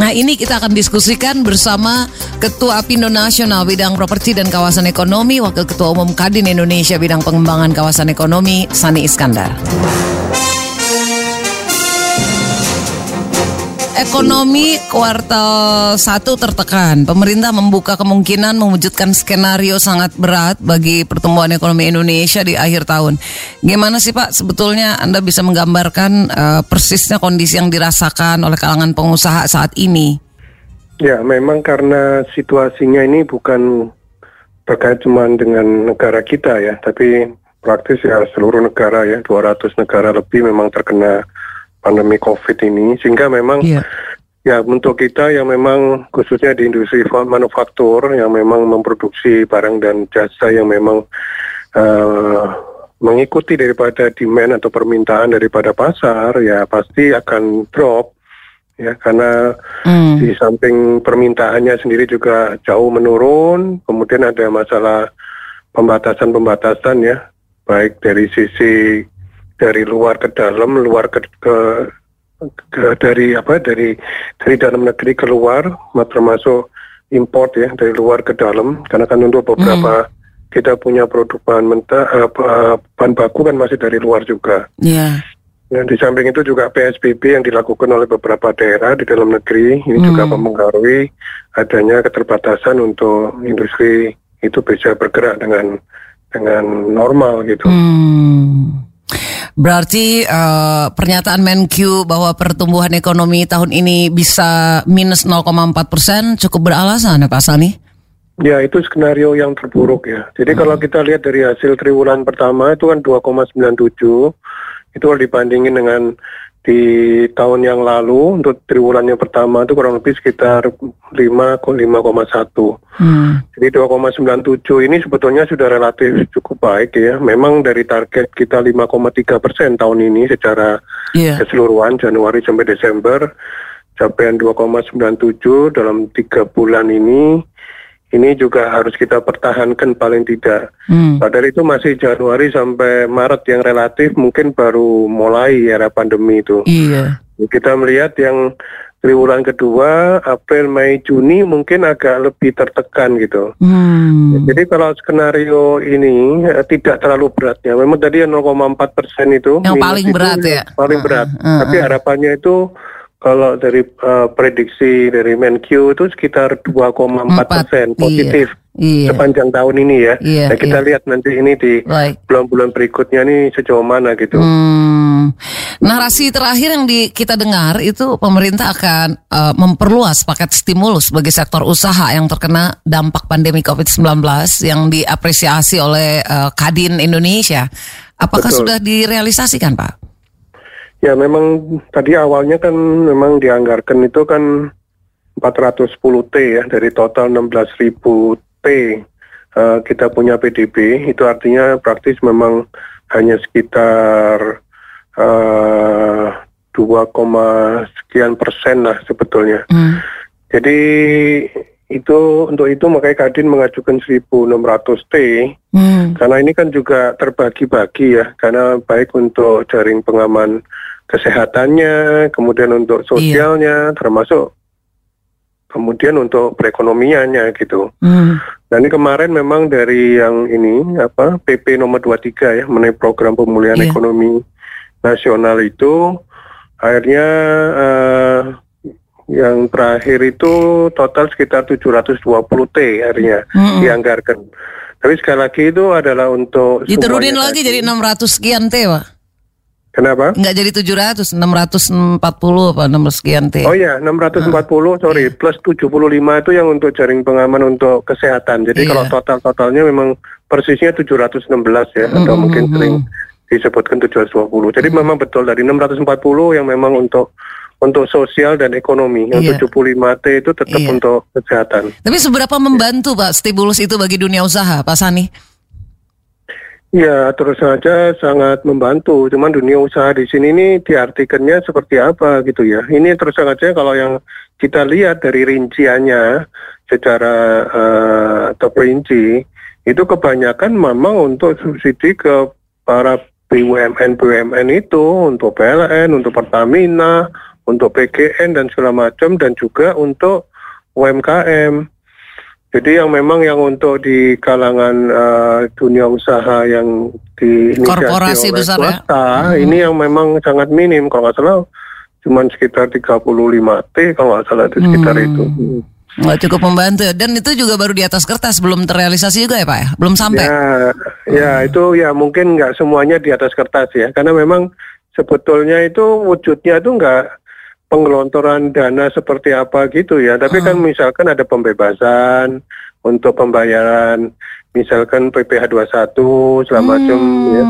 Nah ini kita akan diskusikan bersama Ketua Apindo Nasional Bidang Properti dan Kawasan Ekonomi, Wakil Ketua Umum Kadin Indonesia Bidang Pengembangan Kawasan Ekonomi, Sani Iskandar. Ekonomi kuartal 1 tertekan. Pemerintah membuka kemungkinan mewujudkan skenario sangat berat bagi pertumbuhan ekonomi Indonesia di akhir tahun. Gimana sih Pak sebetulnya Anda bisa menggambarkan uh, persisnya kondisi yang dirasakan oleh kalangan pengusaha saat ini? Ya, memang karena situasinya ini bukan terkait cuma dengan negara kita ya, tapi praktis ya seluruh negara ya, 200 negara lebih memang terkena pandemi COVID ini, sehingga memang yeah. ya untuk kita yang memang khususnya di industri manufaktur yang memang memproduksi barang dan jasa yang memang uh, mengikuti daripada demand atau permintaan daripada pasar, ya pasti akan drop ya karena mm. di samping permintaannya sendiri juga jauh menurun, kemudian ada masalah pembatasan-pembatasan ya, baik dari sisi dari luar ke dalam, luar ke, ke, ke dari apa dari dari dalam negeri keluar, termasuk import ya dari luar ke dalam. Karena kan untuk beberapa hmm. kita punya produk bahan mentah, uh, bahan baku kan masih dari luar juga. Yeah. Dan di samping itu juga PSBB yang dilakukan oleh beberapa daerah di dalam negeri ini hmm. juga mempengaruhi adanya keterbatasan untuk industri itu bisa bergerak dengan dengan normal gitu. Hmm. Berarti uh, pernyataan Menq bahwa pertumbuhan ekonomi tahun ini bisa minus 0,4 persen cukup beralasan ya Pak Sani? Ya itu skenario yang terburuk ya. Jadi hmm. kalau kita lihat dari hasil triwulan pertama itu kan 2,97 itu kalau dibandingin dengan di tahun yang lalu untuk triwulan yang pertama itu kurang lebih sekitar 5,1. Hmm. Jadi 2,97 ini sebetulnya sudah relatif cukup baik ya. Memang dari target kita 5,3 persen tahun ini secara yeah. keseluruhan Januari sampai Desember capaian 2,97 dalam tiga bulan ini ini juga harus kita pertahankan paling tidak. Hmm. Padahal itu masih Januari sampai Maret yang relatif mungkin baru mulai era pandemi itu. Iya. Kita melihat yang triwulan kedua, April, Mei, Juni mungkin agak lebih tertekan gitu. Hmm. Jadi kalau skenario ini eh, tidak terlalu berat ya. Memang tadi 0,4 persen itu yang paling berat ya. Paling berat. Uh, uh, uh. Tapi harapannya itu kalau dari uh, prediksi dari Menq itu sekitar 2,4 persen iya. positif iya. sepanjang tahun ini ya. Iya, nah, kita iya. lihat nanti ini di bulan-bulan berikutnya nih sejauh mana gitu. Hmm. Narasi terakhir yang di, kita dengar itu pemerintah akan uh, memperluas paket stimulus bagi sektor usaha yang terkena dampak pandemi COVID-19 yang diapresiasi oleh uh, Kadin Indonesia. Apakah Betul. sudah direalisasikan, Pak? Ya memang tadi awalnya kan memang dianggarkan itu kan 410 T ya dari total 16.000 T uh, kita punya PDB itu artinya praktis memang hanya sekitar uh, 2, sekian persen lah sebetulnya. Hmm. Jadi itu untuk itu makanya Kadin mengajukan 1.600 T hmm. karena ini kan juga terbagi-bagi ya karena baik untuk jaring pengaman kesehatannya, kemudian untuk iya. sosialnya, iya. termasuk kemudian untuk perekonomiannya gitu. Hmm. Dan ini kemarin memang dari yang ini apa PP nomor 23 ya mengenai program pemulihan yeah. ekonomi nasional itu akhirnya uh, yang terakhir itu total sekitar 720 T akhirnya -hmm. dianggarkan. Tapi sekali lagi itu adalah untuk diturunin lagi tadi. jadi 600 sekian T, Pak. Kenapa? Enggak jadi 700, 640 apa nomor sekian T. Oh iya, 640 uh, sorry, yeah. plus 75 itu yang untuk jaring pengaman untuk kesehatan. Jadi yeah. kalau total-totalnya memang persisnya 716 ya mm, atau mungkin mm, sering disebutkan 720. Jadi mm. memang betul dari 640 yang memang untuk untuk sosial dan ekonomi. Yang yeah. 75 T itu tetap yeah. untuk kesehatan. Tapi seberapa membantu Pak stimulus itu bagi dunia usaha, Pak Sani? Ya, terus saja sangat membantu. Cuman dunia usaha di sini ini diartikannya seperti apa gitu ya. Ini terus saja kalau yang kita lihat dari rinciannya secara uh, terperinci, itu kebanyakan memang untuk subsidi ke para BUMN BUMN itu untuk PLN, untuk Pertamina, untuk PGN dan segala macam dan juga untuk UMKM. Jadi yang memang yang untuk di kalangan uh, dunia usaha yang di korporasi oleh besar ya? swasta, ya. Hmm. ini yang memang sangat minim kalau nggak salah cuma sekitar 35 T kalau nggak salah itu sekitar hmm. itu. Nggak cukup membantu ya. dan itu juga baru di atas kertas belum terrealisasi juga ya Pak ya belum sampai. Ya, ya itu ya mungkin nggak semuanya di atas kertas ya karena memang sebetulnya itu wujudnya itu nggak penggelontoran dana seperti apa gitu ya. Tapi kan hmm. kan misalkan ada pembebasan untuk pembayaran misalkan PPh 21 segala macam hmm. ya.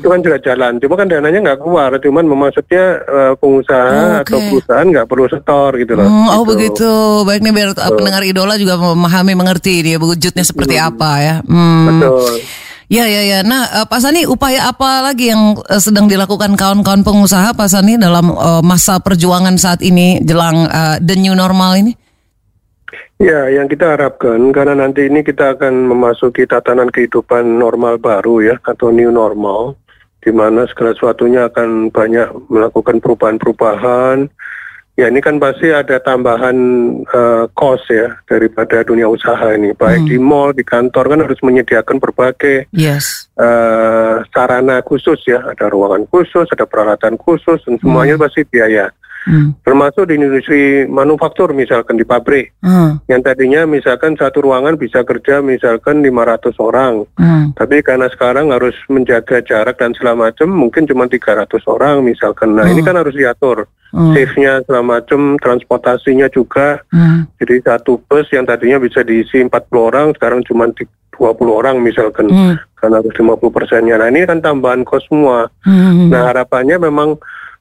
Itu kan sudah jalan. Cuma kan dananya nggak keluar, cuman maksudnya uh, pengusaha okay. atau perusahaan nggak perlu setor gitu loh. Hmm, oh gitu. begitu. Baik nih biar so. pendengar idola juga memahami mengerti dia wujudnya seperti hmm. apa ya. Hmm. Betul. Ya ya ya. Nah, uh, Pak Sani, upaya apa lagi yang uh, sedang dilakukan kawan-kawan pengusaha Pak Sani dalam uh, masa perjuangan saat ini jelang uh, the new normal ini? Ya, yang kita harapkan karena nanti ini kita akan memasuki tatanan kehidupan normal baru ya atau new normal di mana segala sesuatunya akan banyak melakukan perubahan-perubahan Ya ini kan pasti ada tambahan uh, cost ya daripada dunia usaha ini. Baik hmm. di mall, di kantor kan harus menyediakan berbagai yes. uh, sarana khusus ya. Ada ruangan khusus, ada peralatan khusus, dan semuanya hmm. pasti biaya. Hmm. Termasuk di industri manufaktur misalkan di pabrik. Hmm. Yang tadinya misalkan satu ruangan bisa kerja misalkan 500 orang. Hmm. Tapi karena sekarang harus menjaga jarak dan segala macam mungkin cuma 300 orang misalkan. Nah, hmm. ini kan harus diatur. Hmm. Safe-nya segala macam, transportasinya juga. Hmm. Jadi satu bus yang tadinya bisa diisi 40 orang sekarang cuma 20 orang misalkan. Hmm. Karena harus 50 persennya. Nah, ini kan tambahan kos semua. Hmm. Nah, harapannya memang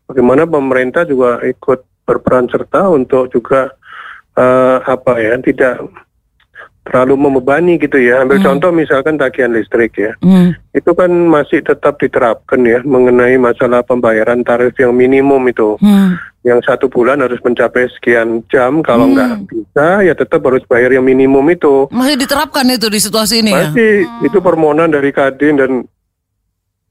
bagaimana pemerintah juga ikut berperan serta untuk juga uh, apa ya tidak terlalu membebani gitu ya. Ambil hmm. contoh misalkan tagihan listrik ya. Hmm. Itu kan masih tetap diterapkan ya mengenai masalah pembayaran tarif yang minimum itu. Hmm. Yang satu bulan harus mencapai sekian jam. Kalau hmm. nggak bisa ya tetap harus bayar yang minimum itu. Masih diterapkan itu di situasi ini masih, ya? Masih. Hmm. Itu permohonan dari Kadin dan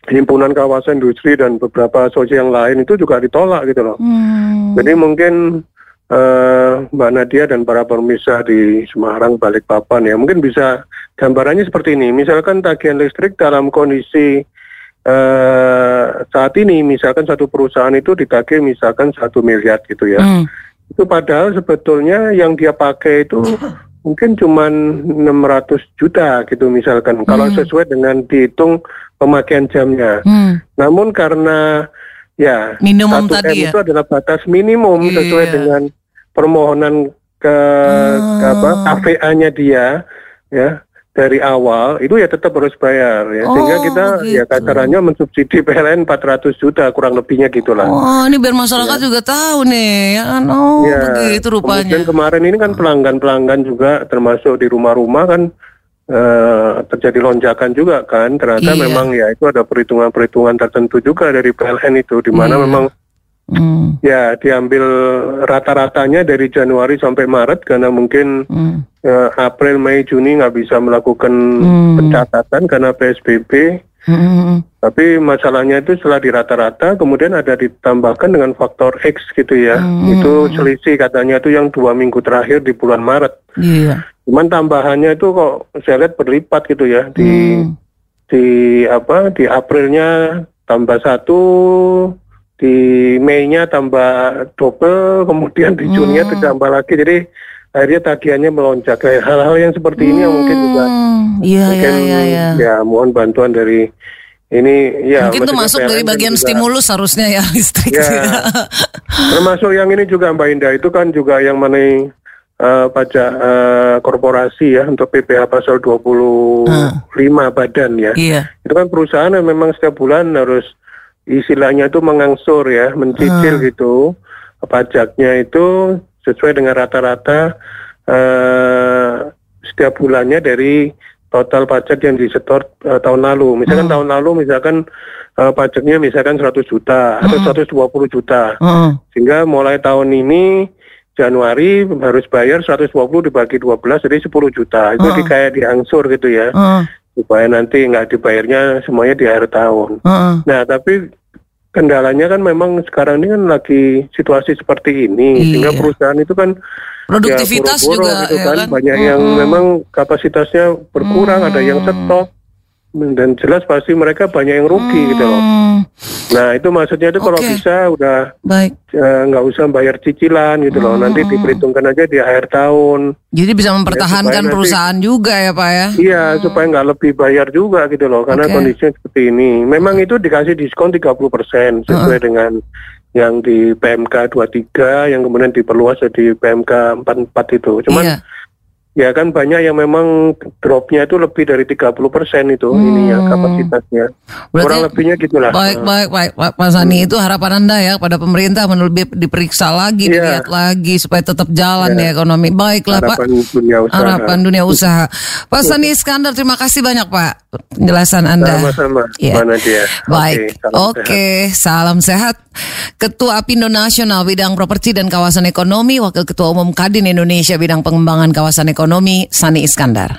himpunan kawasan industri dan beberapa asosiasi yang lain itu juga ditolak gitu loh. Hmm. Jadi mungkin uh, Mbak Nadia dan para pemirsa di Semarang, Balikpapan ya mungkin bisa gambarannya seperti ini. Misalkan tagihan listrik dalam kondisi uh, saat ini, misalkan satu perusahaan itu ditagih misalkan satu miliar gitu ya. Hmm. Itu padahal sebetulnya yang dia pakai itu mungkin cuma 600 juta gitu misalkan. Hmm. Kalau sesuai dengan dihitung pemakaian jamnya. Hmm. Namun karena ya minimum satu tadi M ya? itu adalah batas minimum yeah. sesuai dengan permohonan ke, oh. ke apa KVA-nya dia ya dari awal itu ya tetap harus bayar ya oh, sehingga kita ya begitu. ya kasarannya mensubsidi PLN 400 juta kurang lebihnya gitulah. Oh ini biar masyarakat ya. juga tahu nih ya kan oh ya, begitu rupanya. Dan kemarin ini kan pelanggan-pelanggan juga termasuk di rumah-rumah kan uh, terjadi lonjakan juga kan ternyata iya. memang ya itu ada perhitungan-perhitungan tertentu juga dari PLN itu di mana iya. memang mm. ya diambil rata-ratanya dari Januari sampai Maret karena mungkin mm. April Mei Juni nggak bisa melakukan mm. pencatatan karena PSBB Hmm. Tapi masalahnya itu setelah di rata-rata kemudian ada ditambahkan dengan faktor X gitu ya. Hmm. Itu selisih katanya itu yang dua minggu terakhir di bulan Maret. Iya. Cuman tambahannya itu kok saya lihat berlipat gitu ya di hmm. di apa di Aprilnya tambah satu di Mei-nya tambah double kemudian di Juni-nya hmm. tambah lagi jadi akhirnya tagihannya melonjak hal-hal yang seperti hmm. ini yang mungkin juga iya, mungkin iya, iya, ya mohon bantuan dari ini ya mungkin itu masuk dari bagian juga, stimulus harusnya ya listrik ya, termasuk yang ini juga Mbak Indah itu kan juga yang mengenai uh, pajak uh, korporasi ya untuk PPh pasal 25 hmm. badan ya. Iya. Itu kan perusahaan yang memang setiap bulan harus istilahnya itu mengangsur ya, mencicil hmm. gitu pajaknya itu sesuai dengan rata-rata uh, setiap bulannya dari total pajak yang disetor uh, tahun lalu. Misalkan hmm. tahun lalu misalkan uh, pajaknya misalkan 100 juta hmm. atau 120 juta. Hmm. Sehingga mulai tahun ini Januari harus bayar 120 dibagi 12 jadi 10 juta. Itu uh. kayak diangsur gitu ya. Uh. Supaya nanti nggak dibayarnya semuanya di akhir tahun. Uh. Nah, tapi kendalanya kan memang sekarang ini kan lagi situasi seperti ini, Iya. sehingga perusahaan itu kan Produktivitas ya, boro-boro juga gitu ya kan. kan. banyak yang memang kapasitasnya berkurang, ada yang stop, dan jelas pasti mereka banyak yang rugi gitu loh. Hmm, Nah itu maksudnya itu kalau Oke. bisa udah eh, nggak usah bayar cicilan gitu loh, nanti diperhitungkan aja di akhir tahun. Jadi bisa mempertahankan supaya nanti- perusahaan juga ya Pak ya. Iya, supaya nggak lebih bayar juga gitu loh, karena Oke. kondisinya seperti ini. Memang itu dikasih diskon 30% sesuai dengan yang di PMK 23 yang kemudian diperluas jadi PMK 44 itu. Cuman Iya. Ya kan banyak yang memang dropnya itu lebih dari 30% itu ininya kapasitasnya. Hmm. Berarti- Kurang lebihnya gitulah. Baik, baik, baik, Pak Pak Sani itu harapan anda ya pada pemerintah lebih diperiksa lagi, Iya. dilihat lagi supaya tetap jalan ya ekonomi. Baiklah Pak. Harapan dunia usaha. Harapan dunia usaha. Pak Sani Iskandar, terima kasih banyak Pak penjelasan anda. Sama-sama, Iya. Nadia. Baik, Oke, salam oke, salam sehat. Ketua Apindo Nasional Bidang Properti dan Kawasan Ekonomi, Wakil Ketua Umum Kadin Indonesia Bidang Pengembangan Kawasan Ekonomi, Sani Iskandar.